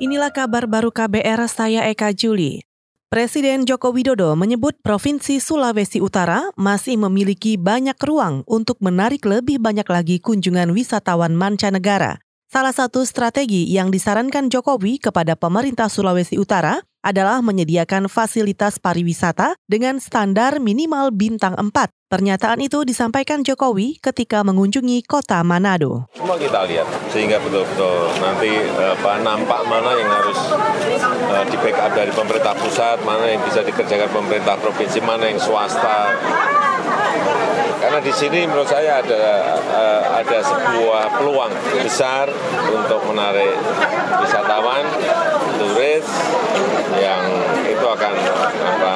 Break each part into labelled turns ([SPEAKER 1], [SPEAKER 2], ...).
[SPEAKER 1] Inilah kabar baru KBR saya Eka Juli. Presiden Joko Widodo menyebut Provinsi Sulawesi Utara masih memiliki banyak ruang untuk menarik lebih banyak lagi kunjungan wisatawan mancanegara. Salah satu strategi yang disarankan Jokowi kepada pemerintah Sulawesi Utara adalah menyediakan fasilitas pariwisata dengan standar minimal bintang 4. Pernyataan itu disampaikan Jokowi ketika mengunjungi kota Manado.
[SPEAKER 2] Semua kita lihat sehingga betul-betul nanti apa, nampak mana yang harus uh, di backup dari pemerintah pusat, mana yang bisa dikerjakan pemerintah provinsi, mana yang swasta. Karena di sini menurut saya ada uh, ada sebuah peluang besar untuk menarik wisatawan, turis yang itu akan apa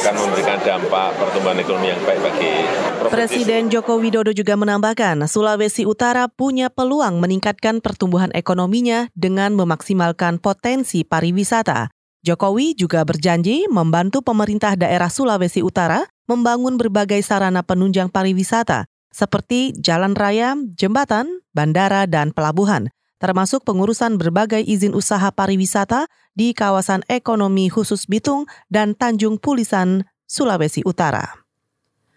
[SPEAKER 2] akan memberikan dampak pertumbuhan ekonomi yang baik bagi
[SPEAKER 1] provinsi. Presiden Joko Widodo juga menambahkan, Sulawesi Utara punya peluang meningkatkan pertumbuhan ekonominya dengan memaksimalkan potensi pariwisata. Jokowi juga berjanji membantu pemerintah daerah Sulawesi Utara membangun berbagai sarana penunjang pariwisata seperti jalan raya, jembatan, bandara, dan pelabuhan termasuk pengurusan berbagai izin usaha pariwisata di kawasan ekonomi khusus Bitung dan Tanjung Pulisan, Sulawesi Utara.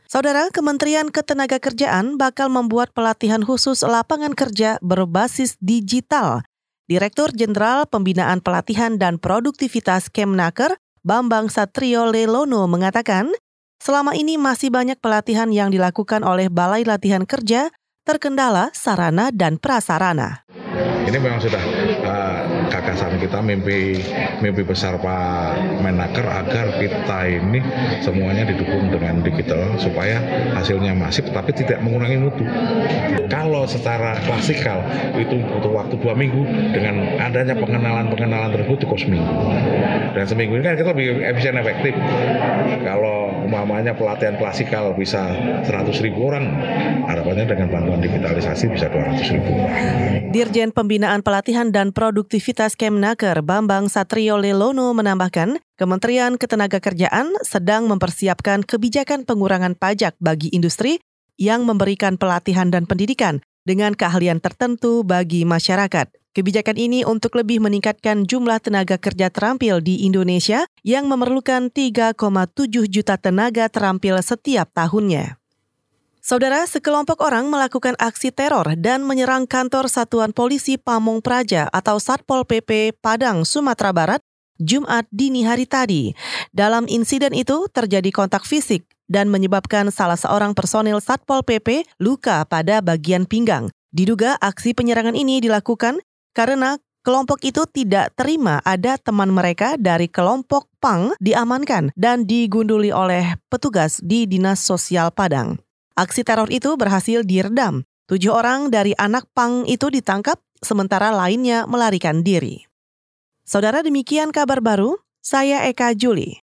[SPEAKER 1] Saudara Kementerian Ketenagakerjaan bakal membuat pelatihan khusus lapangan kerja berbasis digital. Direktur Jenderal Pembinaan Pelatihan dan Produktivitas Kemnaker, Bambang Satrio Lelono mengatakan, selama ini masih banyak pelatihan yang dilakukan oleh Balai Latihan Kerja terkendala sarana dan prasarana
[SPEAKER 3] ini memang sudah uh, gagasan kita mimpi mimpi besar Pak Menaker agar kita ini semuanya didukung dengan digital supaya hasilnya masif tapi tidak mengurangi mutu. Kalau secara klasikal itu butuh waktu dua minggu dengan adanya pengenalan-pengenalan tersebut cukup seminggu. Dan seminggu ini kan kita lebih efisien efektif. Kalau umpamanya pelatihan klasikal bisa 100 ribu orang, harapannya dengan bantuan digitalisasi bisa 200 ribu.
[SPEAKER 1] Dirjen Pembinaan Pelatihan dan Produktivitas Kemnaker Bambang Satrio Lelono menambahkan, Kementerian Ketenagakerjaan sedang mempersiapkan kebijakan pengurangan pajak bagi industri yang memberikan pelatihan dan pendidikan dengan keahlian tertentu bagi masyarakat. Kebijakan ini untuk lebih meningkatkan jumlah tenaga kerja terampil di Indonesia yang memerlukan 3,7 juta tenaga terampil setiap tahunnya. Saudara, sekelompok orang melakukan aksi teror dan menyerang kantor Satuan Polisi Pamong Praja atau Satpol PP Padang, Sumatera Barat, Jumat dini hari tadi. Dalam insiden itu terjadi kontak fisik dan menyebabkan salah seorang personil Satpol PP luka pada bagian pinggang. Diduga aksi penyerangan ini dilakukan karena kelompok itu tidak terima ada teman mereka dari kelompok PANG diamankan dan digunduli oleh petugas di Dinas Sosial Padang. Aksi teror itu berhasil diredam. Tujuh orang dari anak pang itu ditangkap, sementara lainnya melarikan diri. Saudara demikian kabar baru, saya Eka Juli.